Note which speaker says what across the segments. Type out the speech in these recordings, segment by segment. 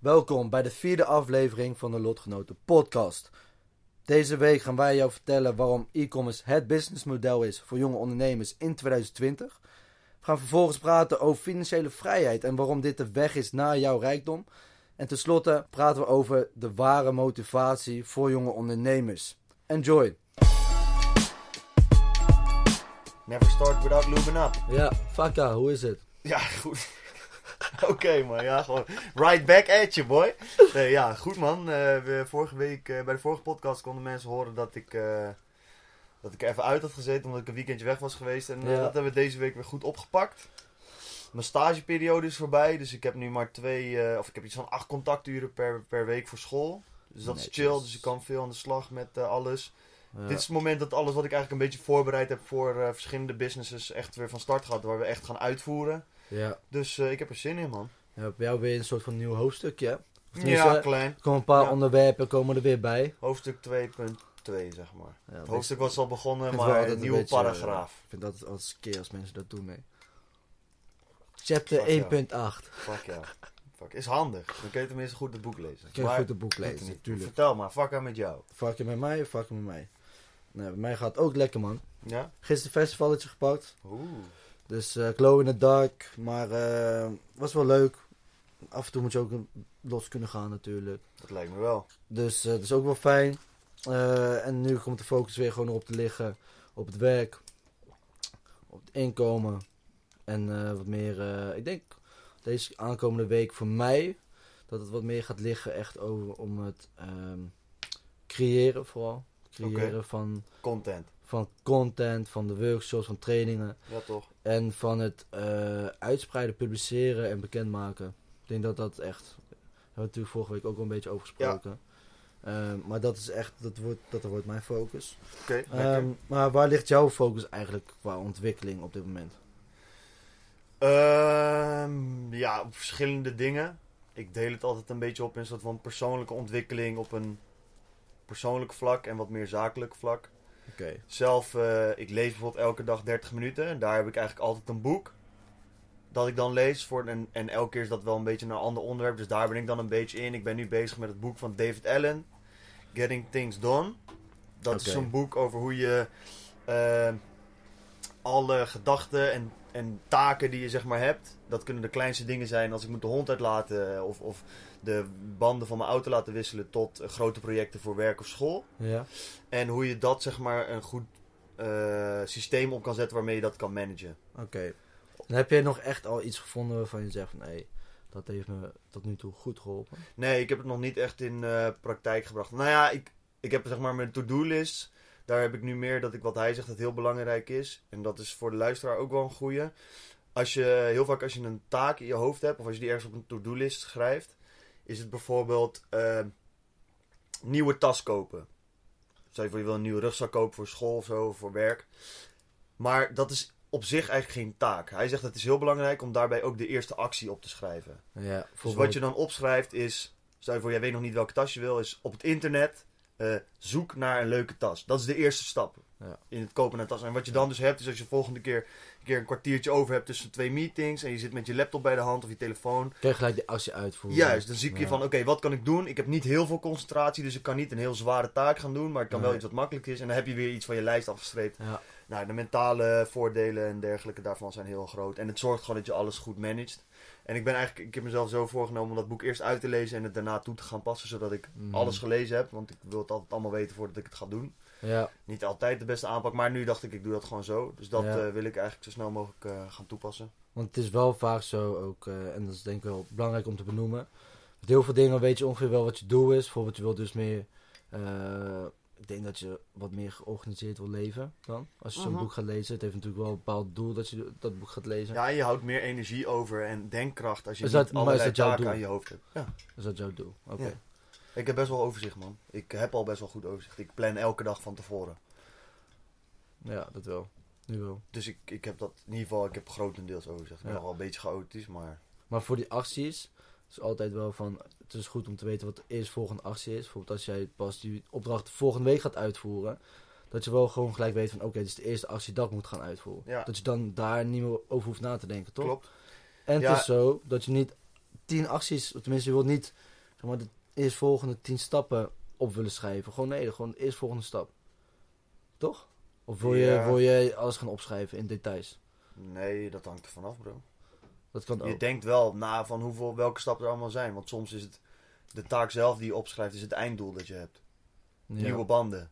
Speaker 1: Welkom bij de vierde aflevering van de Lotgenoten podcast. Deze week gaan wij jou vertellen waarom e-commerce het businessmodel is voor jonge ondernemers in 2020. We gaan vervolgens praten over financiële vrijheid en waarom dit de weg is naar jouw rijkdom. En tenslotte praten we over de ware motivatie voor jonge ondernemers. Enjoy!
Speaker 2: Never start without lubing up.
Speaker 1: Ja, Fakka, hoe is het?
Speaker 2: Ja, goed. Oké man, ja gewoon right back at you boy. Nee, ja, goed man. Eh, we, vorige week, eh, bij de vorige podcast konden mensen horen dat ik, eh, dat ik er even uit had gezeten omdat ik een weekendje weg was geweest. En dat hebben we deze week weer goed opgepakt. Mijn stageperiode is voorbij, dus ik heb nu maar twee, of ik heb iets van acht contacturen per, per week voor school. Dus dat is chill, dus ik kan veel aan de slag met alles.
Speaker 1: Ja.
Speaker 2: Dit is het moment dat alles wat ik eigenlijk een beetje voorbereid heb voor eh, verschillende businesses echt weer van start gaat, waar we echt gaan uitvoeren.
Speaker 1: Ja.
Speaker 2: Dus eh, ik heb er zin in, man.
Speaker 1: Ja, bij jou weer een soort van nieuw hoofdstukje.
Speaker 2: Ja, klein.
Speaker 1: Er komen een paar
Speaker 2: Ja.
Speaker 1: onderwerpen komen er weer bij.
Speaker 2: Hoofdstuk 2.2, zeg maar.
Speaker 1: Ja,
Speaker 2: Het hoofdstuk was al begonnen, maar een
Speaker 1: een
Speaker 2: nieuwe
Speaker 1: beetje,
Speaker 2: paragraaf.
Speaker 1: Ik vind dat altijd keer als mensen dat doen, nee. Chapter
Speaker 2: Fuck ja.
Speaker 1: 1.8.
Speaker 2: Fuck ja. Fuck. Is handig. Dan kun je tenminste goed het boek lezen.
Speaker 1: Kun je
Speaker 2: Maar-
Speaker 1: goed het boek lezen, natuurlijk.
Speaker 2: Vertel maar, fuck aan met jou.
Speaker 1: Fuck je met mij of fuck je met mij? Nee, bij mij gaat het ook lekker, man.
Speaker 2: Ja?
Speaker 1: Gisteren festivalletje gepakt.
Speaker 2: Oeh.
Speaker 1: Dus eh glow in the dark. Maar eh was wel leuk. Af en toe moet je ook los kunnen gaan, natuurlijk.
Speaker 2: Dat lijkt me wel.
Speaker 1: Dus eh, dat is ook wel fijn. En nu komt de focus weer gewoon op te liggen. Op het werk. Op het inkomen. En wat meer, ik denk deze aankomende week voor mij. Dat het wat meer gaat liggen echt over om het ehm, creëren vooral. Creëren van,
Speaker 2: Content.
Speaker 1: van content, van de workshops, van trainingen.
Speaker 2: Ja, toch?
Speaker 1: En van het eh, uitspreiden, publiceren en bekendmaken. Ik denk dat dat echt. Daar hebben we natuurlijk vorige week ook wel een beetje over gesproken. Ehm, maar dat is echt, dat wordt, dat wordt mijn focus.
Speaker 2: Oké.
Speaker 1: Ehm, maar waar ligt jouw focus eigenlijk qua ontwikkeling op dit moment?
Speaker 2: Ehm, ja, op verschillende dingen. Ik deel het altijd een beetje op in een soort van persoonlijke ontwikkeling op een persoonlijk vlak en wat meer zakelijk vlak. Zelf, eh, ik lees bijvoorbeeld elke dag 30 minuten. En daar heb ik eigenlijk altijd een boek. Dat ik dan lees. Voor, en, en elke keer is dat wel een beetje naar een ander onderwerp. Dus daar ben ik dan een beetje in. Ik ben nu bezig met het boek van David Allen. Getting Things Done. Dat is zo'n boek over hoe je eh, alle gedachten en, en taken die je zeg maar hebt. Dat kunnen de kleinste dingen zijn als ik moet de hond uitlaten. Of, of de banden van mijn auto laten wisselen. Tot eh, grote projecten voor werk of school.
Speaker 1: Ja.
Speaker 2: En hoe je dat zeg maar een goed eh, systeem op kan zetten waarmee je dat kan managen.
Speaker 1: Oké. En heb jij nog echt al iets gevonden waarvan je zegt van hé, dat heeft me tot nu toe goed geholpen?
Speaker 2: Nee, ik heb het nog niet echt in eh, praktijk gebracht. Nou ja, ik, ik heb zeg maar mijn to-do-list. Daar heb ik nu meer dat ik wat hij zegt dat heel belangrijk is. En dat is voor de luisteraar ook wel een goeie. Als je, heel vaak als je een taak in je hoofd hebt, of als je die ergens op een to-do-list schrijft, is het bijvoorbeeld eh, nieuwe tas kopen. Stel je voor je wil een nieuwe rugzak kopen voor school of zo, of voor werk. Maar dat is op zich eigenlijk geen taak. Hij zegt het is heel belangrijk om daarbij ook de eerste actie op te schrijven.
Speaker 1: Ja.
Speaker 2: Dus wat je dan opschrijft is, stel je voor jij weet nog niet welke tas je wil, is op het internet eh, zoek naar een leuke tas. Dat is de eerste stap
Speaker 1: Ja.
Speaker 2: in het kopen naar een tas. En wat je dan dus hebt, is als je volgende keer een keer een kwartiertje over hebt tussen twee meetings en je zit met je laptop bij de hand of je telefoon.
Speaker 1: Je gelijk die actie uitvoeren?
Speaker 2: Juist, dan zie ik je
Speaker 1: Ja.
Speaker 2: van, oké, wat kan ik doen? Ik heb niet heel veel concentratie, dus ik kan niet een heel zware taak gaan doen, maar ik kan wel iets wat makkelijk is. En dan heb je weer iets van je lijst afgestreept.
Speaker 1: Ja.
Speaker 2: Nou, de mentale voordelen en dergelijke daarvan zijn heel groot. En het zorgt gewoon dat je alles goed managt. En ik ben eigenlijk, ik heb mezelf zo voorgenomen om dat boek eerst uit te lezen en het daarna toe te gaan passen, zodat ik
Speaker 1: Mhm.
Speaker 2: alles gelezen heb. Want ik wil het altijd allemaal weten voordat ik het ga doen.
Speaker 1: Ja.
Speaker 2: Niet altijd de beste aanpak, maar nu dacht ik, ik doe dat gewoon zo. Dus dat
Speaker 1: Ja.
Speaker 2: eh, wil ik eigenlijk zo snel mogelijk eh, gaan toepassen.
Speaker 1: Want het is wel vaak zo ook, eh, en dat is denk ik wel belangrijk om te benoemen. Met heel veel dingen weet je ongeveer wel wat je doel is. Bijvoorbeeld je wilt dus meer, ik denk dat je wat meer georganiseerd wil leven dan. Als je zo'n
Speaker 2: Mhm.
Speaker 1: boek gaat lezen. Het heeft natuurlijk wel een bepaald doel dat je dat boek gaat lezen.
Speaker 2: Ja, je houdt meer energie over en denkkracht als je
Speaker 1: Is
Speaker 2: niet
Speaker 1: dat- maar
Speaker 2: allerlei
Speaker 1: is dat jouw
Speaker 2: taken
Speaker 1: doel?
Speaker 2: aan je hoofd hebt. Ja.
Speaker 1: Is dat jouw doel? Oké.
Speaker 2: Ja. Ik heb best wel overzicht, man. Ik heb al best wel goed overzicht. Ik plan elke dag van tevoren.
Speaker 1: Ja, dat wel. Nu wel.
Speaker 2: Dus ik, ik heb dat in ieder geval, ik heb grotendeels overzicht. Ik ben
Speaker 1: Ja.
Speaker 2: nog wel een beetje chaotisch, maar
Speaker 1: Maar voor die acties is altijd wel van, het is goed om te weten wat de eerstvolgende actie is. Bijvoorbeeld als jij pas die opdracht volgende week gaat uitvoeren. Dat je wel gewoon gelijk weet van, oké, dit is de eerste actie dat ik moet gaan uitvoeren.
Speaker 2: Ja.
Speaker 1: Dat je dan daar niet meer over hoeft na te denken, toch?
Speaker 2: klopt.
Speaker 1: En
Speaker 2: Ja.
Speaker 1: het is zo dat je niet tien acties, of tenminste je wilt niet zeg maar, de eerstvolgende tien stappen op willen schrijven. Gewoon nee, gewoon de eerstvolgende stap. Toch? Of wil je, wil je alles gaan opschrijven in details?
Speaker 2: Nee, dat hangt er vanaf, bro.
Speaker 1: Dat kan
Speaker 2: Je
Speaker 1: ook.
Speaker 2: denkt wel na van hoeveel, welke stappen er allemaal zijn. Want soms is het de taak zelf die je opschrijft, is het einddoel dat je hebt.
Speaker 1: Ja.
Speaker 2: Nieuwe banden.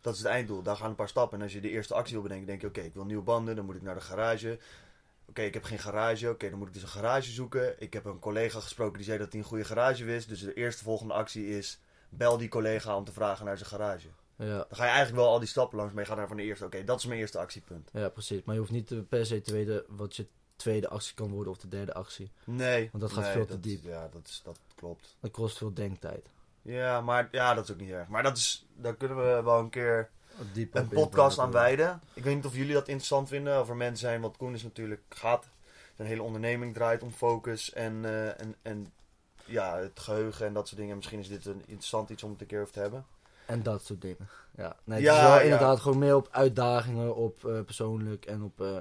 Speaker 2: Dat is het einddoel. Daar gaan een paar stappen. En als je de eerste actie wil bedenken, denk je: oké, ik wil nieuwe banden. Dan moet ik naar de garage. Oké, ik heb geen garage. Oké, dan moet ik dus een garage zoeken. Ik heb een collega gesproken die zei dat hij een goede garage wist. Dus de eerste volgende actie is: bel die collega om te vragen naar zijn garage.
Speaker 1: Ja.
Speaker 2: Dan ga je eigenlijk wel al die stappen langs. Maar je gaat naar van de eerste. Oké, dat is mijn eerste actiepunt.
Speaker 1: ja, precies. Maar je hoeft niet eh, per se te weten wat je tweede actie kan worden of de derde actie.
Speaker 2: Nee.
Speaker 1: Want dat gaat
Speaker 2: nee,
Speaker 1: veel te diep.
Speaker 2: Ja, dat, is, dat klopt.
Speaker 1: Dat kost veel denktijd.
Speaker 2: Ja, maar ja, dat is ook niet erg. Maar dat is, daar kunnen we wel een keer
Speaker 1: Diep
Speaker 2: een podcast aan wijden. Ik weet niet of jullie dat interessant vinden. Of er mensen zijn, want Koen is natuurlijk gaat. Zijn hele onderneming draait om focus en, eh, en, en ja, het geheugen en dat soort dingen. Misschien is dit een interessant iets om het een keer over te hebben.
Speaker 1: En dat soort dingen. Ja, nee, het
Speaker 2: Ja,
Speaker 1: is wel
Speaker 2: ja.
Speaker 1: inderdaad gewoon meer op uitdagingen, op eh, persoonlijk en op eh,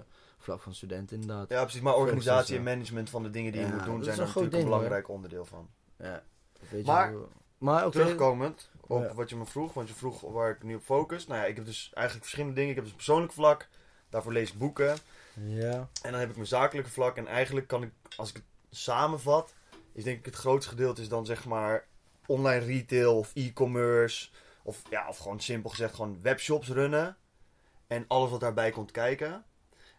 Speaker 1: vlak van studenten inderdaad.
Speaker 2: Ja, precies. Maar organisatie en management van de dingen die je moet doen zijn er natuurlijk een belangrijk onderdeel van.
Speaker 1: Ja, dat weet je
Speaker 2: Maar-
Speaker 1: maar oké.
Speaker 2: Terugkomend op
Speaker 1: Ja.
Speaker 2: wat je me vroeg, want je vroeg waar ik nu op focus. Nou ja, ik heb dus eigenlijk verschillende dingen. Ik heb dus een persoonlijk vlak, daarvoor lees ik boeken.
Speaker 1: Ja,
Speaker 2: En dan heb ik mijn zakelijke vlak. En eigenlijk kan ik, als ik het samenvat, is denk ik het grootste gedeelte is dan zeg maar online retail of e-commerce. Of ja, of gewoon simpel gezegd gewoon webshops runnen. En alles wat daarbij komt kijken.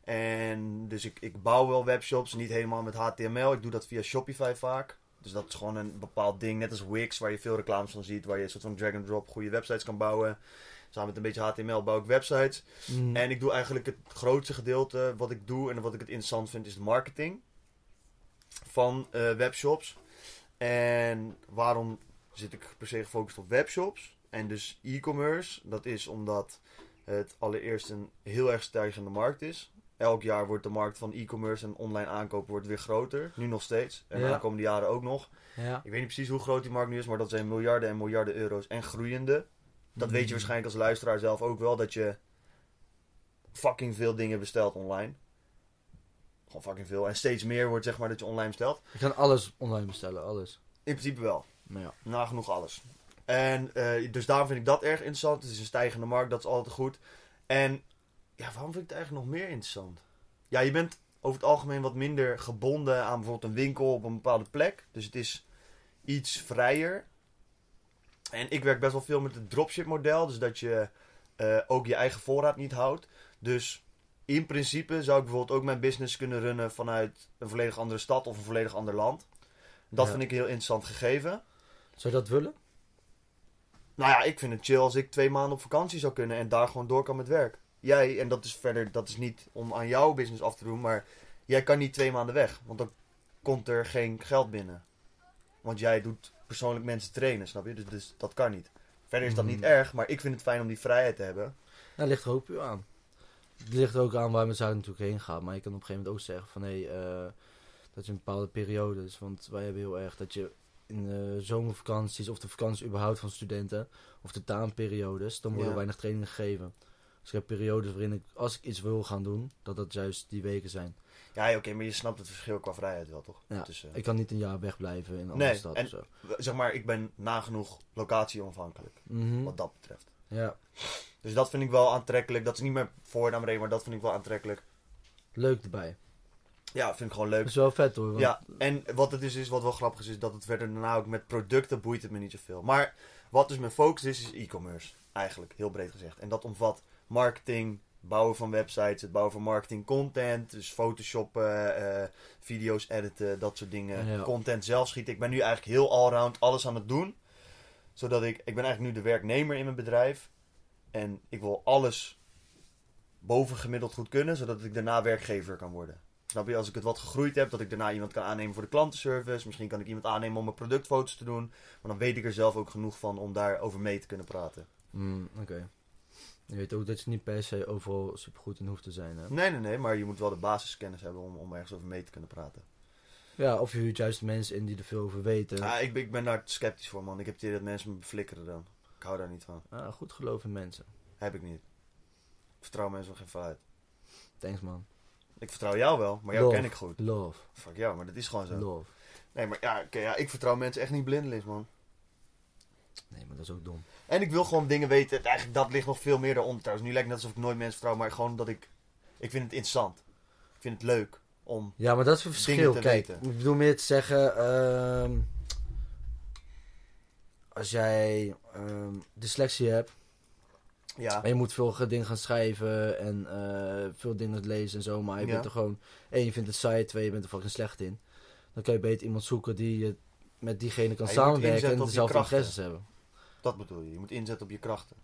Speaker 2: En dus ik, ik bouw wel webshops, niet helemaal met HTML. Ik doe dat via Shopify vaak. Dus dat is gewoon een bepaald ding, net als Wix, waar je veel reclames van ziet. Waar je een soort van drag-and-drop goede websites kan bouwen. Samen met een beetje HTML bouw ik websites.
Speaker 1: Mm.
Speaker 2: En ik doe eigenlijk het grootste gedeelte wat ik doe en wat ik het interessant vind is de marketing van eh, webshops. En waarom zit ik per se gefocust op webshops en dus e-commerce? Dat is omdat het allereerst een heel erg stijgende markt is. Elk jaar wordt de markt van e-commerce en online aankopen wordt weer groter. Nu nog steeds. En de
Speaker 1: Ja.
Speaker 2: aankomende jaren ook nog.
Speaker 1: ja.
Speaker 2: Ik weet niet precies hoe groot die markt nu is, maar dat zijn miljarden en miljarden euro's en groeiende. Dat weet je
Speaker 1: Mm.
Speaker 2: waarschijnlijk als luisteraar zelf ook wel, dat je fucking veel dingen bestelt online. Gewoon fucking veel. En steeds meer wordt zeg maar dat je online bestelt.
Speaker 1: Je kan alles online bestellen, alles.
Speaker 2: In principe wel.
Speaker 1: Ja.
Speaker 2: Nagenoeg alles. En eh, dus daarom vind ik dat erg interessant. Het is een stijgende markt, dat is altijd goed. En ja, waarom vind ik het eigenlijk nog meer interessant? Ja, je bent over het algemeen wat minder gebonden aan bijvoorbeeld een winkel op een bepaalde plek. Dus het is iets vrijer. En ik werk best wel veel met het dropship model. Dus dat je eh, ook je eigen voorraad niet houdt. Dus in principe zou ik bijvoorbeeld ook mijn business kunnen runnen vanuit een volledig andere stad of een volledig ander land. Dat
Speaker 1: Ja.
Speaker 2: vind ik een heel interessant gegeven.
Speaker 1: Zou je dat willen?
Speaker 2: Nou ja, ik vind het chill als ik twee maanden op vakantie zou kunnen en daar gewoon door kan met werk. Jij, en dat is verder, dat is niet om aan jouw business af te doen, maar jij kan niet twee maanden weg, want dan komt er geen geld binnen. Want jij doet persoonlijk mensen trainen, snap je? Dus, dus dat kan niet. Verder is dat niet
Speaker 1: Mm.
Speaker 2: erg, maar ik vind het fijn om die vrijheid te hebben.
Speaker 1: Nou, ligt er ook puur aan. Het ligt er ook aan waar mijn zaak natuurlijk heen gaat. Maar je kan op een gegeven moment ook zeggen van hé, eh, dat je een bepaalde periodes. Want wij hebben heel erg dat je in de zomervakanties of de vakantie überhaupt van studenten of de taanperiodes, dan worden
Speaker 2: Ja.
Speaker 1: weinig trainingen gegeven. Dus ik heb periodes waarin ik, als ik iets wil gaan doen, dat dat juist die weken zijn.
Speaker 2: Ja, oké, maar je snapt het verschil qua vrijheid wel, toch?
Speaker 1: Ja,
Speaker 2: Tussen-
Speaker 1: Ik kan niet een jaar wegblijven in een andere
Speaker 2: Nee,
Speaker 1: stad
Speaker 2: en-
Speaker 1: of zo.
Speaker 2: zeg maar, ik ben nagenoeg locatie-onafhankelijk,
Speaker 1: Mhm.
Speaker 2: wat dat betreft.
Speaker 1: Ja,
Speaker 2: Dus dat vind ik wel aantrekkelijk. Dat is niet meer voor naar beneden, maar dat vind ik wel aantrekkelijk.
Speaker 1: leuk erbij.
Speaker 2: Ja, vind ik gewoon leuk.
Speaker 1: Dat is wel vet hoor. want-
Speaker 2: Ja, en wat het dus is, wat wel grappig is, is dat het verder daarna ook met producten boeit het me niet zoveel. Maar wat dus mijn focus is, is e-commerce. Eigenlijk, heel breed gezegd. En dat omvat marketing, bouwen van websites, het bouwen van marketing content. Dus photoshoppen, eh, video's editen, dat soort dingen.
Speaker 1: Ja.
Speaker 2: Content zelf schieten. Ik ben nu eigenlijk heel allround alles aan het doen. Zodat ik, ik ben eigenlijk nu de werknemer in mijn bedrijf. En ik wil alles bovengemiddeld goed kunnen, zodat ik daarna werkgever kan worden. Snap je? Als ik het wat gegroeid heb, dat ik daarna iemand kan aannemen voor de klantenservice. Misschien kan ik iemand aannemen om mijn productfoto's te doen. Maar dan weet ik er zelf ook genoeg van om daarover mee te kunnen praten.
Speaker 1: Mm, Oké. Je weet ook dat je niet per se overal supergoed in hoeft te zijn. Hè?
Speaker 2: Nee, nee, nee, maar je moet wel de basiskennis hebben om, om ergens over mee te kunnen praten.
Speaker 1: Ja, of je huurt juist mensen in die er veel over weten.
Speaker 2: Ah, ik, ben- ik ben daar sceptisch voor, man. Ik heb het idee dat mensen me beflikkeren dan. Ik hou daar niet van.
Speaker 1: Ah, goed geloof in mensen.
Speaker 2: Heb ik niet. Ik vertrouw mensen wel geen vanuit.
Speaker 1: Thanks man.
Speaker 2: Ik vertrouw jou wel, maar jou
Speaker 1: Love.
Speaker 2: ken ik goed.
Speaker 1: Love.
Speaker 2: Fuck jou, maar dat is gewoon zo.
Speaker 1: Love.
Speaker 2: Nee, maar ja, ja, ik vertrouw mensen echt niet blindelings, man.
Speaker 1: Nee, maar dat is ook dom.
Speaker 2: En ik wil gewoon dingen weten. Eigenlijk, dat ligt nog veel meer daaronder trouwens. Nu lijkt het net alsof ik nooit mensen vertrouw, maar gewoon dat ik... Ik vind het interessant. Ik vind het leuk om...
Speaker 1: Ja, maar dat is een verschil. Kijk,
Speaker 2: weten.
Speaker 1: ik bedoel meer te zeggen... ehm, als jij ehm, dyslexie hebt...
Speaker 2: Ja,
Speaker 1: En je moet veel dingen gaan schrijven en eh, veel dingen lezen en zo. Maar je
Speaker 2: Ja.
Speaker 1: bent er gewoon... één, je vindt het saai. Twee, je bent er fucking slecht in. Dan kan je beter iemand zoeken die je met diegene kan
Speaker 2: Ja,
Speaker 1: samenwerken en dezelfde interesses hebben.
Speaker 2: dat bedoel je. Je moet inzetten op je krachten.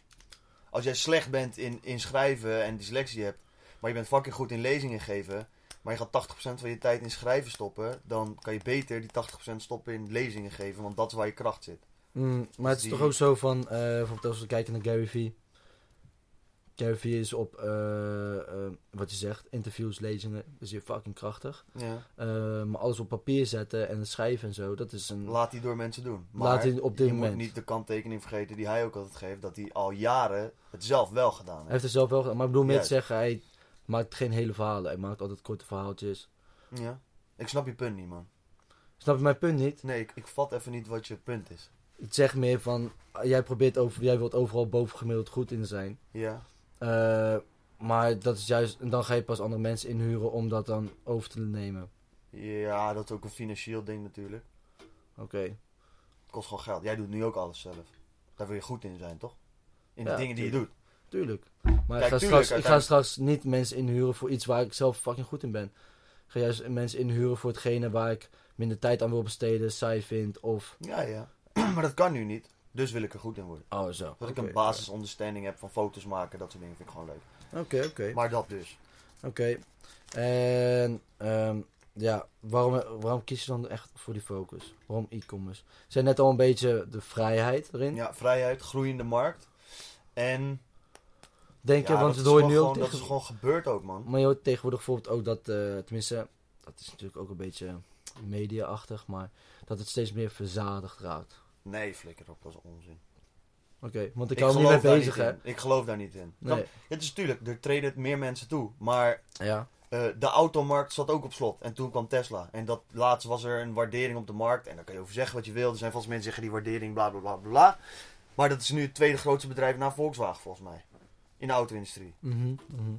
Speaker 2: Als jij slecht bent in, in schrijven en dyslexie hebt, maar je bent fucking goed in lezingen geven, maar je gaat 80% van je tijd in schrijven stoppen, dan kan je beter die 80% stoppen in lezingen geven, want dat is waar je kracht zit.
Speaker 1: Mm, maar het is
Speaker 2: die-
Speaker 1: toch ook zo van, eh, bijvoorbeeld als we kijken naar Gary Vee. Is op, eh, eh, wat je zegt, interviews, lezingen, is hier fucking krachtig.
Speaker 2: Ja.
Speaker 1: Eh, maar alles op papier zetten en het schrijven en zo, dat is een...
Speaker 2: Laat die door mensen doen. Maar
Speaker 1: Laat die op dit
Speaker 2: je
Speaker 1: moment.
Speaker 2: moet niet de kanttekening vergeten die hij ook altijd geeft, dat hij al jaren het zelf wel gedaan
Speaker 1: Hij
Speaker 2: heeft.
Speaker 1: heeft het zelf wel gedaan, maar ik bedoel meer te zeggen, hij maakt geen hele verhalen. Hij maakt altijd korte verhaaltjes.
Speaker 2: Ja. Ik snap je punt niet, man.
Speaker 1: Snap je mijn punt niet?
Speaker 2: Nee, ik, ik vat even niet wat je punt is.
Speaker 1: Ik zeg meer van, jij probeert over, jij wilt overal bovengemiddeld goed in zijn.
Speaker 2: Ja.
Speaker 1: Eh, maar dat is juist, en dan ga je pas andere mensen inhuren om dat dan over te nemen.
Speaker 2: Ja, dat is ook een financieel ding natuurlijk.
Speaker 1: Oké.
Speaker 2: Het kost gewoon geld. Jij doet nu ook alles zelf. Daar wil je goed in zijn, toch? In de
Speaker 1: Ja,
Speaker 2: dingen die je doet.
Speaker 1: Tuurlijk. Maar ik, ga
Speaker 2: tuurlijk,
Speaker 1: straks, ik ga straks niet mensen inhuren voor iets waar ik zelf fucking goed in ben. Ik ga juist mensen inhuren voor hetgene waar ik minder tijd aan wil besteden, saai vind of...
Speaker 2: Ja, ja. maar dat kan nu niet. Dus wil ik er goed in worden.
Speaker 1: Oh, zo.
Speaker 2: Dat ik een basisonderstanding heb van foto's maken, dat soort dingen vind ik gewoon leuk.
Speaker 1: Oké, oké.
Speaker 2: Maar dat dus.
Speaker 1: Oké. En ehm, ja, waarom, waarom kies je dan echt voor die focus? Waarom e-commerce? Zijn net al een beetje de vrijheid erin?
Speaker 2: Ja, vrijheid, groeiende markt. En
Speaker 1: Denk je, want
Speaker 2: dat,
Speaker 1: dat
Speaker 2: is
Speaker 1: hoor je
Speaker 2: gewoon,
Speaker 1: nu ook
Speaker 2: gewoon- dat
Speaker 1: tegen...
Speaker 2: is gewoon gebeurd ook, man.
Speaker 1: Maar je hoort tegenwoordig bijvoorbeeld ook dat, eh, tenminste, dat is natuurlijk ook een beetje media-achtig, maar dat het steeds meer verzadigd raakt.
Speaker 2: Nee, flikker op, dat is onzin.
Speaker 1: Oké, want ik er niet mee
Speaker 2: geloof daar
Speaker 1: bezig,
Speaker 2: niet
Speaker 1: hè?
Speaker 2: in. Ik geloof daar niet in.
Speaker 1: Nee.
Speaker 2: Het is tuurlijk, er treden meer mensen toe. Maar
Speaker 1: Ja.
Speaker 2: eh, de automarkt zat ook op slot. En toen kwam Tesla. En dat laatst was er een waardering op de markt. En daar kan je over zeggen wat je wil. Er zijn vast mensen die zeggen die waardering bla bla bla bla. Maar dat is nu het tweede grootste bedrijf na Volkswagen volgens mij. In de auto-industrie. Nou,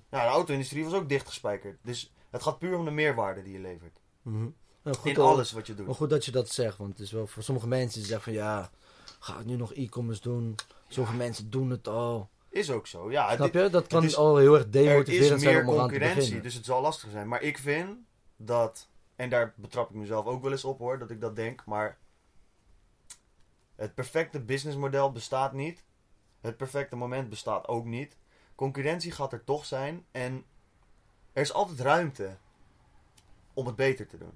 Speaker 2: de auto-industrie was ook dichtgespijkerd. Dus het gaat puur om de meerwaarde die je levert.
Speaker 1: mhm. Nou, goed
Speaker 2: in alles wat je doet.
Speaker 1: Maar goed dat je dat zegt, want het is wel voor sommige mensen die zeggen van ja, ga ik nu nog e-commerce doen? Zoveel mensen doen het al.
Speaker 2: Is ook zo. Ja,
Speaker 1: Snap je? Dat kan
Speaker 2: is-
Speaker 1: al heel erg
Speaker 2: er
Speaker 1: demotiverend
Speaker 2: is
Speaker 1: zijn
Speaker 2: meer
Speaker 1: om te
Speaker 2: concurrentie, dus het zal lastig zijn. Maar ik vind dat, en daar betrap ik mezelf ook wel eens op hoor, dat ik dat denk. Maar het perfecte businessmodel bestaat niet. Het perfecte moment bestaat ook niet. Concurrentie gaat er toch zijn. En er is altijd ruimte om het beter te doen.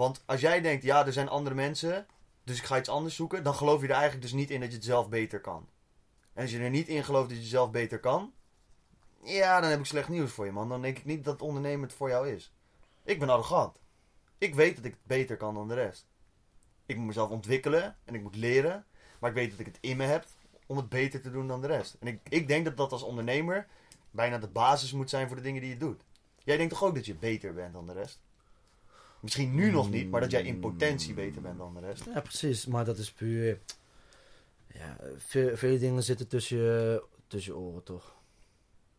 Speaker 2: Want als jij denkt, ja, er zijn andere mensen, dus ik ga iets anders zoeken, dan geloof je er eigenlijk dus niet in dat je het zelf beter kan. En als je er niet in gelooft dat je zelf beter kan, ja, dan heb ik slecht nieuws voor je, man. Dan denk ik niet dat ondernemen het voor jou is. Ik ben arrogant. Ik weet dat ik het beter kan dan de rest. Ik moet mezelf ontwikkelen en ik moet leren. Maar ik weet dat ik het in me heb om het beter te doen dan de rest. En ik, ik denk dat dat als ondernemer bijna de basis moet zijn voor de dingen die je doet. Jij denkt toch ook dat je beter bent dan de rest? Misschien nu nog niet, maar dat jij in potentie beter bent dan de rest.
Speaker 1: Ja, precies. Maar dat is puur... Ja, veel, dingen zitten tussen je, tussen je oren, toch?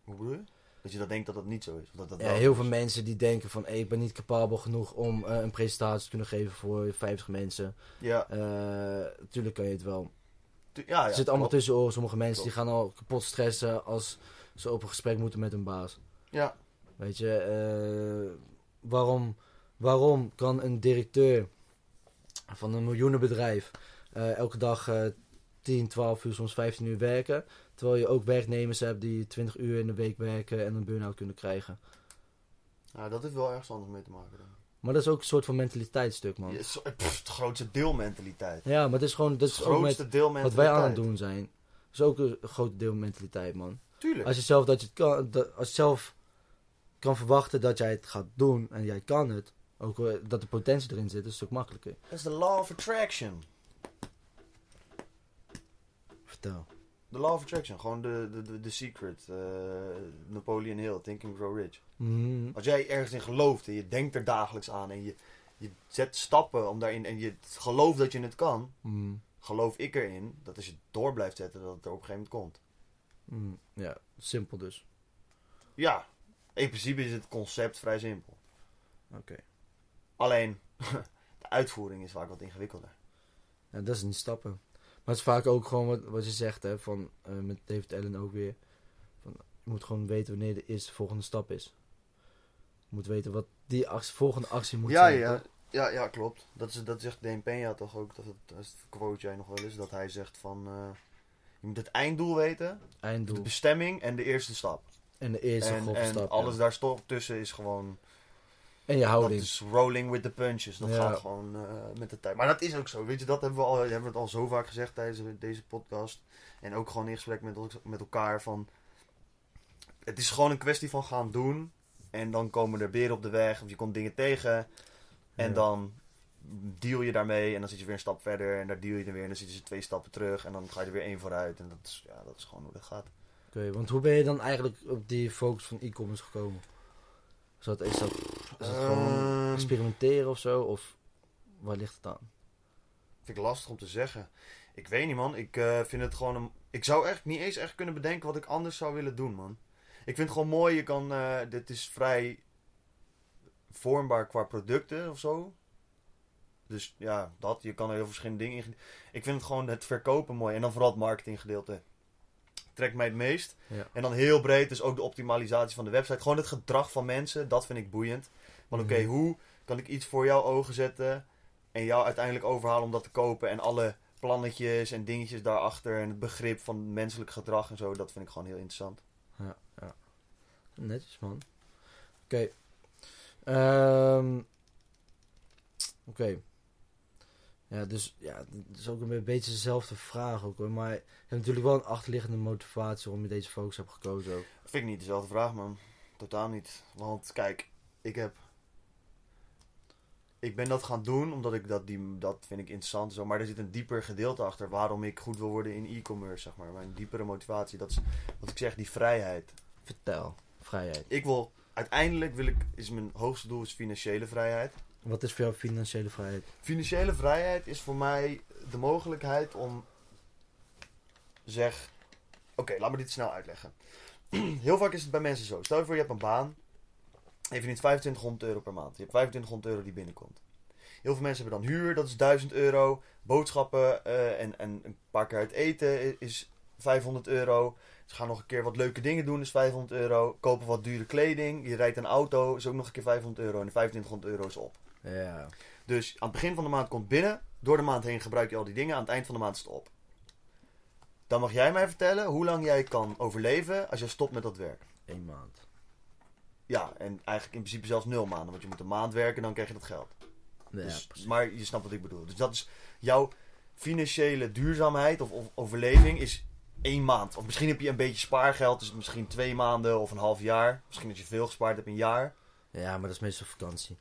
Speaker 2: Hoe bedoel je? Dat je dat denkt dat dat niet zo is. Dat dat
Speaker 1: Ja, heel veel mensen die denken van... Hey, ik ben niet capabel genoeg om eh, een presentatie te kunnen geven voor 50 mensen.
Speaker 2: Ja,
Speaker 1: Eh, Natuurlijk kan je het wel.
Speaker 2: tu- ja, ja.
Speaker 1: het zit allemaal
Speaker 2: klopt.
Speaker 1: tussen oren. Sommige mensen die gaan al kapot stressen als ze op een gesprek moeten met hun baas.
Speaker 2: Ja,
Speaker 1: Weet je, eh, waarom, waarom kan een directeur van een miljoenenbedrijf eh, elke dag eh 10, 12 uur, soms 15 uur werken, terwijl je ook werknemers hebt die 20 uur in de week werken en een burn-out kunnen krijgen?
Speaker 2: nou, dat heeft wel ergens anders mee te maken. ik.
Speaker 1: Maar dat is ook een soort van mentaliteitsstuk, man.
Speaker 2: Ja, pff, het grootste deelmentaliteit.
Speaker 1: Ja, maar het is gewoon, dat
Speaker 2: Het
Speaker 1: is ook met wat wij aan het doen zijn. Dat is ook een groot deel mentaliteit, man.
Speaker 2: Tuurlijk.
Speaker 1: Als je zelf, dat je het kan, dat, als je zelf kan verwachten dat jij het gaat doen en jij kan het, ook eh, dat de potentie erin zit, is het een stuk makkelijker.
Speaker 2: Dat is de law of attraction.
Speaker 1: Vertel.
Speaker 2: De law of attraction. Gewoon de, de, de, de secret. eh, Napoleon Hill, Think and Grow Rich.
Speaker 1: Mhm.
Speaker 2: Als jij ergens in gelooft en je denkt er dagelijks aan en je, je zet stappen om daarin en je gelooft dat je het kan,
Speaker 1: Mm,
Speaker 2: geloof ik erin dat als je door blijft zetten, dat het er op een gegeven moment komt.
Speaker 1: mm, ja, simpel dus.
Speaker 2: Ja, in principe is het concept vrij simpel.
Speaker 1: Oké.
Speaker 2: Alleen, de uitvoering is vaak wat ingewikkelder.
Speaker 1: Ja, dat is niet stappen. Maar het is vaak ook gewoon wat, wat je zegt, hè, van, eh, met David Allen ook weer. Van, je moet gewoon weten wanneer de eerste volgende stap is. Je moet weten wat die actie, volgende actie moet
Speaker 2: Ja,
Speaker 1: zijn.
Speaker 2: ja,
Speaker 1: toch?
Speaker 2: ja, ja, klopt. Dat, is, dat zegt Deen Peña toch ook, dat, is het quote jij nog wel eens, dat hij zegt van... eh, je moet het einddoel weten, de
Speaker 1: Einddoel.
Speaker 2: bestemming en de eerste stap.
Speaker 1: En de eerste
Speaker 2: en en
Speaker 1: stap.
Speaker 2: alles
Speaker 1: ja.
Speaker 2: daar tussen is gewoon...
Speaker 1: En je
Speaker 2: Dat
Speaker 1: houding.
Speaker 2: is rolling with the punches. Dat
Speaker 1: Ja.
Speaker 2: gaat gewoon eh, met de tijd. Maar dat is ook zo. Weet je, dat hebben we, al, hebben we het al zo vaak gezegd tijdens deze podcast. En ook gewoon in gesprek met, met elkaar van... Het is gewoon een kwestie van gaan doen. En dan komen er beren op de weg. Of je komt dingen tegen. En
Speaker 1: Ja.
Speaker 2: dan deal je daarmee. En dan zit je weer een stap verder. En daar deal je er weer. En dan zit je twee stappen terug. En dan ga je er weer één vooruit. En dat is, ja, dat is gewoon hoe dat gaat.
Speaker 1: Oké, want hoe ben je dan eigenlijk op die focus van e-commerce gekomen? Dat, is dat, is gewoon
Speaker 2: Ehm,
Speaker 1: experimenteren of zo? Of waar ligt het aan?
Speaker 2: Vind ik lastig om te zeggen. Ik weet niet, man. Ik eh, vind het gewoon een... Ik zou echt niet eens echt kunnen bedenken wat ik anders zou willen doen, man. Ik vind het gewoon mooi. Je kan... eh, dit is vrij vormbaar qua producten of zo. Dus ja, dat. Je kan er heel verschillende dingen in... Ik vind het gewoon het verkopen mooi. En dan vooral het marketinggedeelte. Trekt mij het meest.
Speaker 1: Ja.
Speaker 2: En dan heel breed, dus ook de optimalisatie van de website. Gewoon het gedrag van mensen, dat vind ik boeiend. Want oké,
Speaker 1: Mhm.
Speaker 2: hoe kan ik iets voor jouw ogen zetten en jou uiteindelijk overhalen om dat te kopen en alle plannetjes en dingetjes daarachter en het begrip van menselijk gedrag en zo, dat vind ik gewoon heel interessant.
Speaker 1: Ja, ja. Netjes, man. Oké. Ehm, Oké. Ja, dus ja, het is ook een beetje dezelfde vraag ook hoor. Maar je hebt natuurlijk wel een achterliggende motivatie waarom je deze focus hebt gekozen ook.
Speaker 2: Vind ik niet dezelfde vraag, man. Totaal niet. Want kijk, ik heb. Ik ben dat gaan doen omdat ik dat, die, dat vind ik interessant. Zo, maar er zit een dieper gedeelte achter waarom ik goed wil worden in e-commerce, zeg maar. Mijn diepere motivatie, dat is wat ik zeg, die vrijheid.
Speaker 1: Vertel. Vrijheid.
Speaker 2: Ik wil, uiteindelijk wil ik, is mijn hoogste doel is financiële vrijheid.
Speaker 1: Wat is voor jou financiële vrijheid?
Speaker 2: Financiële vrijheid is voor mij de mogelijkheid om, zeg, oké, laat me dit snel uitleggen. Heel vaak is het bij mensen zo. Stel je voor, je hebt een baan. En je verdient 2500 euro per maand. Je hebt 2500 euro die binnenkomt. Heel veel mensen hebben dan huur, dat is 1000 euro. Boodschappen eh, en, en een paar keer uit eten is 500 euro. Ze gaan nog een keer wat leuke dingen doen, is 500 euro. Kopen wat dure kleding. Je rijdt een auto, is ook nog een keer 500 euro. En de 2500 euro is op.
Speaker 1: Ja.
Speaker 2: Dus aan het begin van de maand komt binnen. Door de maand heen gebruik je al die dingen. Aan het eind van de maand is het op. Dan mag jij mij vertellen hoe lang jij kan overleven als je stopt met dat werk.
Speaker 1: Eén maand.
Speaker 2: Ja, en eigenlijk in principe zelfs nul maanden. Want je moet een maand werken, dan krijg je dat geld.
Speaker 1: Ja,
Speaker 2: Dus, maar je snapt wat ik bedoel. Dus dat is jouw financiële duurzaamheid of, of overleving is één maand. Of misschien heb je een beetje spaargeld, dus misschien twee maanden of een half jaar. Misschien dat je veel gespaard hebt, een jaar.
Speaker 1: ja, maar dat is meestal vakantie.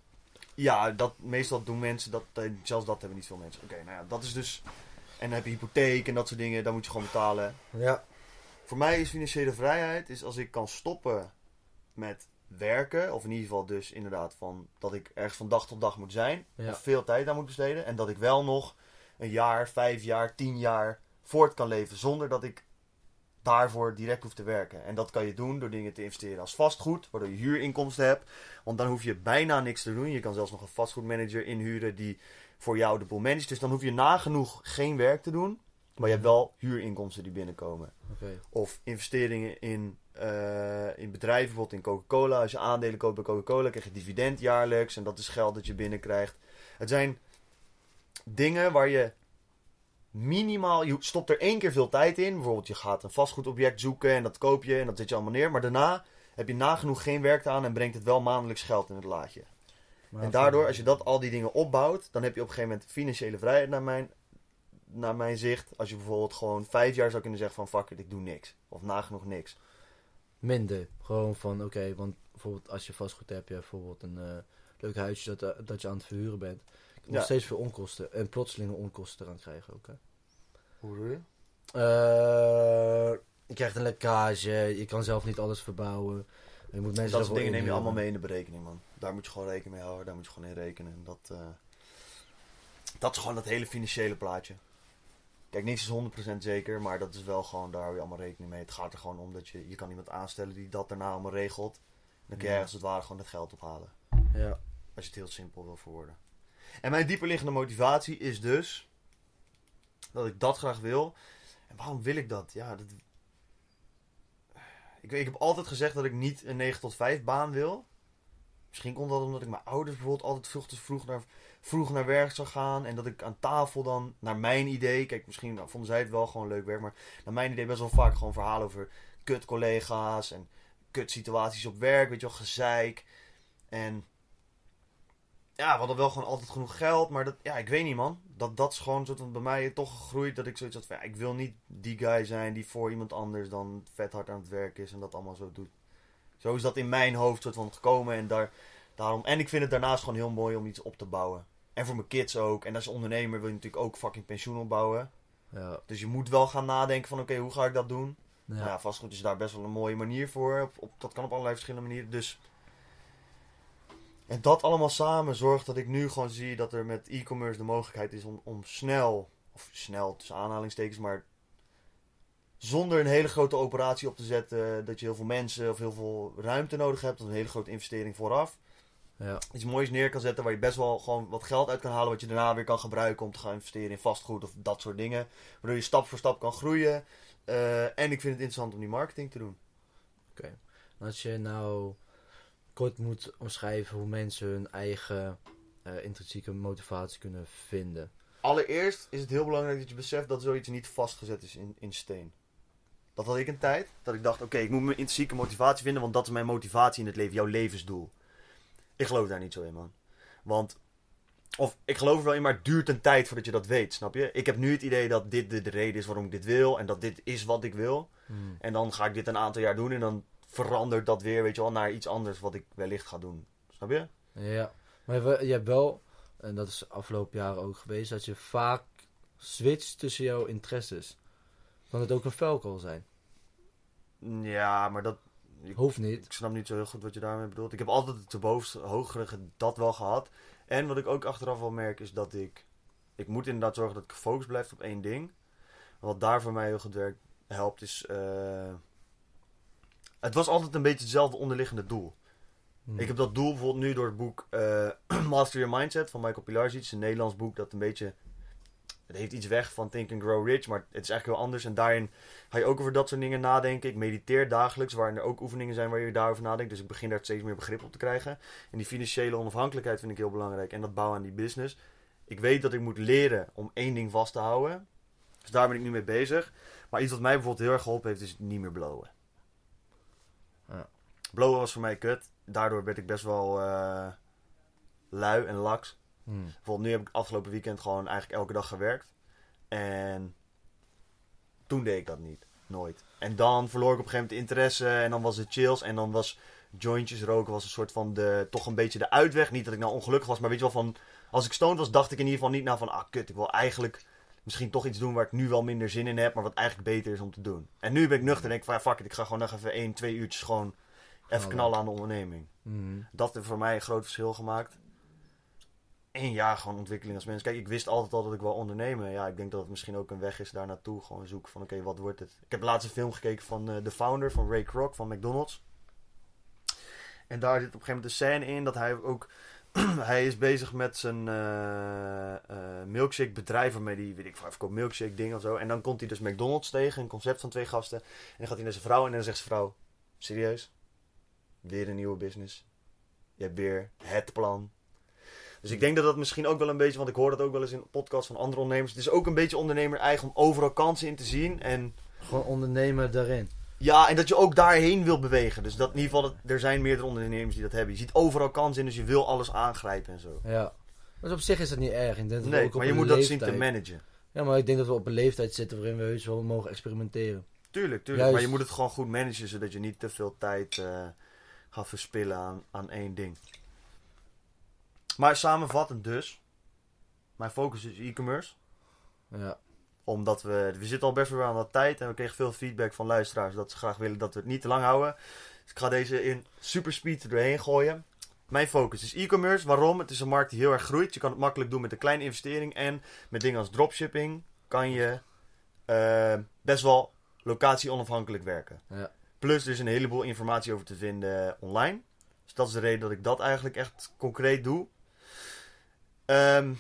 Speaker 2: Ja, dat, meestal doen mensen dat. eh, Zelfs dat hebben niet veel mensen. Oké, nou ja, dat is dus. En dan heb je hypotheek en dat soort dingen, dan moet je gewoon betalen.
Speaker 1: Ja.
Speaker 2: Voor mij is financiële vrijheid is als ik kan stoppen met werken. Of in ieder geval dus inderdaad van dat ik ergens van dag tot dag moet zijn.
Speaker 1: Ja.
Speaker 2: Of veel tijd aan moet besteden. En dat ik wel nog een jaar, vijf jaar, tien jaar voort kan leven. Zonder dat ik daarvoor direct hoef te werken. En dat kan je doen door dingen te investeren als vastgoed. Waardoor je huurinkomsten hebt. Want dan hoef je bijna niks te doen. Je kan zelfs nog een vastgoedmanager inhuren die voor jou de boel managt. Dus dan hoef je nagenoeg geen werk te doen. Maar je hebt wel huurinkomsten die binnenkomen. Of investeringen in, eh, in bedrijven, bijvoorbeeld in Coca-Cola. Als je aandelen koopt bij Coca-Cola, krijg je dividend jaarlijks. En dat is geld dat je binnenkrijgt. Het zijn dingen waar je minimaal... Je stopt er één keer veel tijd in. Bijvoorbeeld je gaat een vastgoedobject zoeken en dat koop je en dat zet je allemaal neer. Maar daarna heb je nagenoeg geen werk aan en brengt het wel maandelijks geld in het laadje.
Speaker 1: Maar
Speaker 2: En daardoor, als je dat, al die dingen opbouwt, dan heb je op een gegeven moment financiële vrijheid naar mijn, naar mijn zicht. Als je bijvoorbeeld gewoon vijf jaar zou kunnen zeggen van fuck it, ik doe niks. Of nagenoeg niks.
Speaker 1: Minder. Gewoon van, oké, want bijvoorbeeld als je vastgoed hebt, je hebt bijvoorbeeld een eh, leuk huisje dat, eh, dat je aan het verhuren bent. Nog
Speaker 2: Ja.
Speaker 1: steeds veel onkosten. En plotselinge onkosten eraan krijgen ook, hè.
Speaker 2: Hoe doe je?
Speaker 1: Eh, je krijgt een lekkage, je kan zelf niet alles verbouwen. Je moet mensen
Speaker 2: dat soort dingen neem je allemaal mee in de berekening, man. Daar moet je gewoon rekening mee houden. Daar moet je gewoon in rekenen. En dat, dat is gewoon dat hele financiële plaatje. Kijk, niks is 100% zeker, maar dat is wel gewoon, daar hou je allemaal rekening mee. Het gaat er gewoon om dat je, je kan iemand aanstellen die dat daarna allemaal regelt. Dan kun je
Speaker 1: Ja.
Speaker 2: als het ware gewoon het geld ophalen.
Speaker 1: Ja.
Speaker 2: Als je het heel simpel wil verwoorden. En mijn dieperliggende motivatie is dus dat ik dat graag wil. En waarom wil ik dat? Ja, dat... Ik, ik heb altijd gezegd dat ik niet een 9 tot 5 baan wil. Misschien komt dat omdat ik mijn ouders bijvoorbeeld altijd vroeg, te vroeg, naar, vroeg naar werk zou gaan. En dat ik aan tafel dan, naar mijn idee... Kijk, misschien vonden zij het wel gewoon leuk werk. Maar naar mijn idee best wel vaak gewoon verhalen over kut collega's. En kut situaties op werk. Weet je wel, gezeik. En ja, we hadden wel gewoon altijd genoeg geld. Maar dat, ja, ik weet niet, man. Dat, dat is gewoon soort van bij mij toch gegroeid. Dat ik zoiets had van, ja, ik wil niet die guy zijn die voor iemand anders dan vet hard aan het werk is. En dat allemaal zo doet. Zo is dat in mijn hoofd soort van gekomen. En, daar, daarom, en ik vind het daarnaast gewoon heel mooi om iets op te bouwen. En voor mijn kids ook. En als ondernemer wil je natuurlijk ook fucking pensioen opbouwen.
Speaker 1: Ja.
Speaker 2: Dus je moet wel gaan nadenken van, oké, hoe ga ik dat doen?
Speaker 1: Ja.
Speaker 2: Nou ja, vastgoed is daar best wel een mooie manier voor. Op, op- dat kan op allerlei verschillende manieren. Dus. En dat allemaal samen zorgt dat ik nu gewoon zie dat er met e-commerce de mogelijkheid is om, om snel, of snel tussen aanhalingstekens, maar zonder een hele grote operatie op te zetten, dat je heel veel mensen of heel veel ruimte nodig hebt, of een hele grote investering vooraf.
Speaker 1: Ja.
Speaker 2: Iets moois neer kan zetten waar je best wel gewoon wat geld uit kan halen, wat je daarna weer kan gebruiken om te gaan investeren in vastgoed of dat soort dingen. Waardoor je stap voor stap kan groeien. Eh, en ik vind het interessant om die marketing te doen.
Speaker 1: Als je nou kort moet omschrijven hoe mensen hun eigen eh, intrinsieke motivatie kunnen vinden.
Speaker 2: Allereerst is het heel belangrijk dat je beseft dat zoiets niet vastgezet is in, in steen. Dat had ik een tijd. Dat ik dacht, oké, ik moet mijn intrinsieke motivatie vinden, want dat is mijn motivatie in het leven, jouw levensdoel. Ik geloof daar niet zo in, man. Want, of ik geloof er wel in, maar het duurt een tijd voordat je dat weet, snap je? Ik heb nu het idee dat dit de, de reden is waarom ik dit wil en dat dit is wat ik wil. En dan ga ik dit een aantal jaar doen en dan verandert dat weer, weet je wel, naar iets anders wat ik wellicht ga doen. Snap je?
Speaker 1: Ja, maar je hebt wel, en dat is afgelopen jaren ook geweest, dat je vaak switcht tussen jouw interesses. Kan het ook een velkel zijn?
Speaker 2: Ja, maar dat, Ik-
Speaker 1: Hoeft niet.
Speaker 2: Ik snap niet zo heel goed wat je daarmee bedoelt. Ik heb altijd het te bovenste, hogere dat wel gehad. En wat ik ook achteraf wel merk is dat ik... Ik moet inderdaad zorgen dat ik gefocust blijf op één ding. Wat daar voor mij heel goed werkt, helpt is... eh, het was altijd een beetje hetzelfde onderliggende doel.
Speaker 1: Hm.
Speaker 2: Ik heb dat doel bijvoorbeeld nu door het boek eh, Master Your Mindset van Michael Pilarczyk. Het is een Nederlands boek dat een beetje... Het heeft iets weg van Think and Grow Rich, maar het is eigenlijk heel anders. En daarin ga je ook over dat soort dingen nadenken. Ik mediteer dagelijks, waarin er ook oefeningen zijn waar je daarover nadenkt. Dus ik begin daar steeds meer begrip op te krijgen. En die financiële onafhankelijkheid vind ik heel belangrijk. En dat bouwen aan die business. Ik weet dat ik moet leren om één ding vast te houden. Dus daar ben ik nu mee bezig. Maar iets wat mij bijvoorbeeld heel erg geholpen heeft, is niet meer blowen.
Speaker 1: Ja.
Speaker 2: Blowen was voor mij kut. Daardoor werd ik best wel eh, lui en laks.
Speaker 1: Hm.
Speaker 2: Bijvoorbeeld nu heb ik afgelopen weekend gewoon eigenlijk elke dag gewerkt. En toen deed ik dat niet. Nooit. En dan verloor ik op een gegeven moment de interesse. En dan was het chills. En dan was jointjes roken was een soort van de, toch een beetje de uitweg. Niet dat ik nou ongelukkig was. Maar weet je wel van... Als ik stoned was, dacht ik in ieder geval niet nou van... Ah, kut, ik wil eigenlijk misschien toch iets doen waar ik nu wel minder zin in heb. Maar wat eigenlijk beter is om te doen. En nu ben ik nuchter en denk ik van... Ja, fuck it, ik ga gewoon nog even één, twee uurtjes gewoon... Even
Speaker 1: Knallen.
Speaker 2: knallen aan de onderneming.
Speaker 1: Hm.
Speaker 2: Dat heeft voor mij een groot verschil gemaakt. En ja, gewoon ontwikkeling als mens. Kijk, ik wist altijd al dat ik wil ondernemen. Ja, ik denk dat het misschien ook een weg is daar naartoe. Gewoon zoeken van, oké, wat wordt het? Ik heb laatst een film gekeken van eh, de founder, van Ray Kroc, van McDonald's. En daar zit op een gegeven moment een scène in dat hij ook... hij is bezig met zijn eh, eh, milkshake bedrijf, waarmee die, weet ik veel, verkoopt milkshake dingen of zo. En dan komt hij dus McDonald's tegen, een concept van twee gasten. En dan gaat hij naar zijn vrouw en dan zegt zijn vrouw, serieus? Weer een nieuwe business? Je hebt weer het plan. Dus ik denk dat dat misschien ook wel een beetje, want ik hoor dat ook wel eens in podcasts van andere ondernemers. Het is ook een beetje ondernemer eigen om overal kansen in te zien. En
Speaker 1: Gewoon ondernemen daarin.
Speaker 2: ja, en dat je ook daarheen wil bewegen. Dus dat in ieder geval, dat, er zijn meerdere ondernemers die dat hebben. Je ziet overal kansen in, dus je wil alles aangrijpen en zo.
Speaker 1: Ja. Dus op zich is dat niet erg. Ik denk dat
Speaker 2: Nee, maar je moet dat zien te managen.
Speaker 1: Ja, maar ik denk dat we op een leeftijd zitten waarin we heus wel mogen experimenteren.
Speaker 2: Tuurlijk, tuurlijk.
Speaker 1: Juist.
Speaker 2: Maar je moet het gewoon goed managen, zodat je niet te veel tijd eh, gaat verspillen aan, aan één ding. Maar samenvattend dus, mijn focus is e-commerce.
Speaker 1: Ja.
Speaker 2: Omdat we, we zitten al best wel aan de tijd en we kregen veel feedback van luisteraars dat ze graag willen dat we het niet te lang houden. Dus ik ga deze in super speed er doorheen gooien. Mijn focus is e-commerce. Waarom? Het is een markt die heel erg groeit. Je kan het makkelijk doen met een kleine investering. En met dingen als dropshipping kan je eh, best wel locatie onafhankelijk werken.
Speaker 1: Ja.
Speaker 2: Plus er is een heleboel informatie over te vinden online. Dus dat is de reden dat ik dat eigenlijk echt concreet doe. Ehm,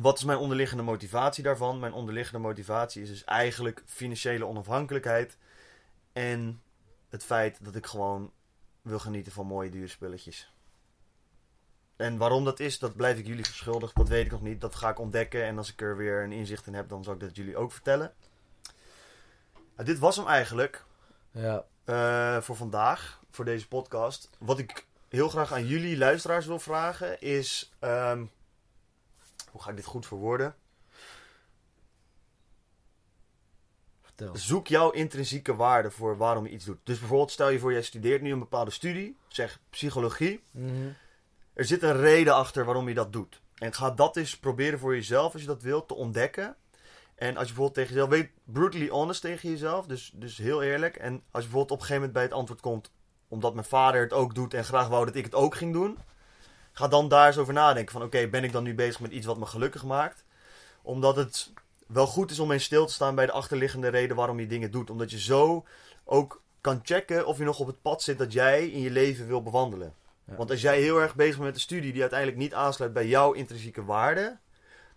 Speaker 2: wat is mijn onderliggende motivatie daarvan? Mijn onderliggende motivatie is dus eigenlijk financiële onafhankelijkheid. En het feit dat ik gewoon wil genieten van mooie dure spulletjes. En waarom dat is, dat blijf ik jullie verschuldigd. Dat weet ik nog niet. Dat ga ik ontdekken. En als ik er weer een inzicht in heb, dan zal ik dat jullie ook vertellen. Nou, dit was hem eigenlijk
Speaker 1: Ja,
Speaker 2: eh, voor vandaag, voor deze podcast. Wat ik heel graag aan jullie luisteraars wil vragen is... ehm, hoe ga ik dit goed verwoorden?
Speaker 1: vertel.
Speaker 2: Zoek jouw intrinsieke waarde voor waarom je iets doet. Dus bijvoorbeeld, stel je voor, jij studeert nu een bepaalde studie, zeg psychologie.
Speaker 1: Mhm.
Speaker 2: Er zit een reden achter waarom je dat doet. En ga dat eens proberen voor jezelf, als je dat wilt, te ontdekken. En als je bijvoorbeeld tegen jezelf, weet brutally honest tegen jezelf, dus, dus heel eerlijk. En als je bijvoorbeeld op een gegeven moment bij het antwoord komt, omdat mijn vader het ook doet en graag wou dat ik het ook ging doen. Ga dan daar eens over nadenken van, oké, ben ik dan nu bezig met iets wat me gelukkig maakt? Omdat het wel goed is om eens stil te staan bij de achterliggende reden waarom je dingen doet. Omdat je zo ook kan checken of je nog op het pad zit dat jij in je leven wil bewandelen.
Speaker 1: Ja.
Speaker 2: Want als jij heel erg bezig bent met een studie die uiteindelijk niet aansluit bij jouw intrinsieke waarde,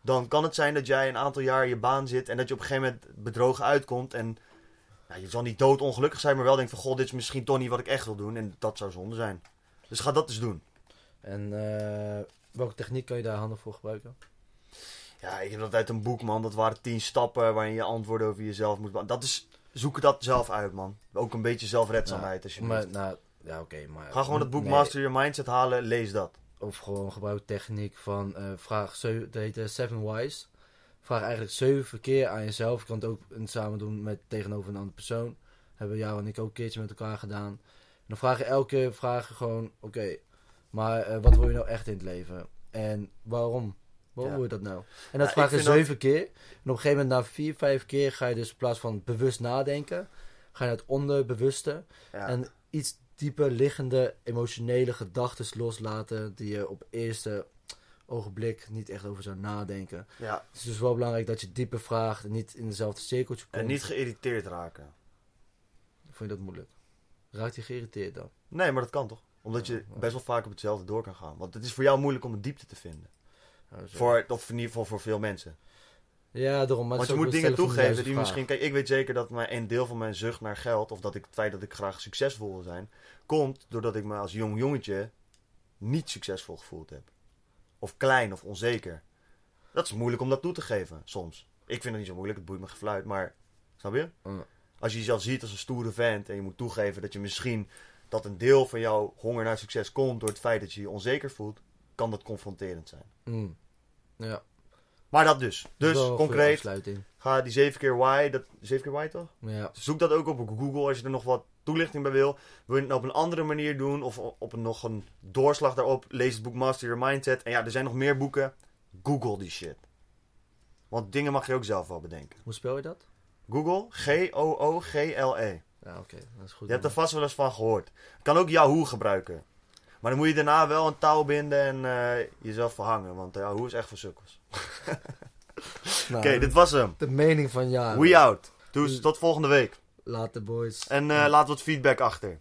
Speaker 2: dan kan het zijn dat jij een aantal jaar in je baan zit en dat je op een gegeven moment bedrogen uitkomt. En ja, je zal niet doodongelukkig zijn, maar wel denkt van, goh, dit is misschien toch niet wat ik echt wil doen. En dat zou zonde zijn. Dus ga dat eens doen.
Speaker 1: En eh, welke techniek kan je daar handig voor gebruiken?
Speaker 2: Ja, ik heb dat uit een boek, man. Dat waren tien stappen waarin je antwoorden over jezelf moet... Dat is... Zoek dat zelf uit, man. Ook een beetje zelfredzaamheid, als je
Speaker 1: Maar, nou, ja, oké, maar...
Speaker 2: Ga gewoon het boek
Speaker 1: nee,
Speaker 2: Master Your Mindset halen, lees dat.
Speaker 1: Of gewoon gebruik techniek van eh, vraag zeven, dat heet eh, Seven Whys. Vraag eigenlijk zeven keer aan jezelf. Je kan het ook samen doen met tegenover een andere persoon. Hebben jou en ik ook een keertje met elkaar gedaan. En dan vraag je elke keer vraag je gewoon, oké, maar eh, wat wil je nou echt in het leven? En waarom? Waarom
Speaker 2: Ja.
Speaker 1: wil je dat nou? En dat
Speaker 2: Ja,
Speaker 1: vraag je
Speaker 2: dat-
Speaker 1: zeven keer. En op een gegeven moment na vier, vijf keer ga je dus in plaats van bewust nadenken, ga je naar het onderbewuste.
Speaker 2: Ja.
Speaker 1: En iets dieper liggende emotionele gedachten loslaten die je op eerste ogenblik niet echt over zou nadenken.
Speaker 2: ja.
Speaker 1: Het is dus wel belangrijk dat je dieper vraagt en niet in dezelfde cirkeltje komt.
Speaker 2: En niet geïrriteerd raken.
Speaker 1: Vond je dat moeilijk? Raakt je geïrriteerd dan?
Speaker 2: Nee, maar dat kan toch? Omdat je best wel vaak op hetzelfde door kan gaan. Want het is voor jou moeilijk om een diepte te vinden. Voor, of in ieder geval voor veel mensen.
Speaker 1: ja daarom. Maar
Speaker 2: Want je moet dingen
Speaker 1: de
Speaker 2: toegeven die misschien... Kijk, ik weet zeker dat mijn, een deel van mijn zucht naar geld... of dat ik, het feit dat ik graag succesvol wil zijn... komt doordat ik me als jong jongetje niet succesvol gevoeld heb. Of klein of onzeker. Dat is moeilijk om dat toe te geven, soms. Ik vind het niet zo moeilijk, het boeit me gefluit, maar... Snap je? Als je jezelf ziet als een stoere vent... en je moet toegeven dat je misschien... dat een deel van jouw honger naar succes komt... door het feit dat je je onzeker voelt... kan dat confronterend zijn.
Speaker 1: Mm. Ja.
Speaker 2: Maar dat dus. Dus, concreet, ga die zeven keer why... Dat, zeven keer why toch?
Speaker 1: Ja.
Speaker 2: Zoek dat ook op Google als je er nog wat toelichting bij wil. Wil je het op een andere manier doen of op een, nog een doorslag daarop, lees het boek Master Your Mindset. En ja, er zijn nog meer boeken. Google die shit. Want dingen mag je ook zelf wel bedenken.
Speaker 1: Hoe spel je dat?
Speaker 2: Google, G-O-O-G-L-E.
Speaker 1: Ja, oké. Dat is goed.
Speaker 2: Je hebt er vast wel eens van gehoord. Kan ook Yahoo gebruiken. Maar dan moet je daarna wel een touw binden en eh, jezelf verhangen. Want Yahoo is echt voor sukkels.
Speaker 1: Nou,
Speaker 2: Oké, dit was hem.
Speaker 1: De mening van ja.
Speaker 2: We out. Dus tot volgende week.
Speaker 1: Later boys.
Speaker 2: En eh, laat wat feedback achter.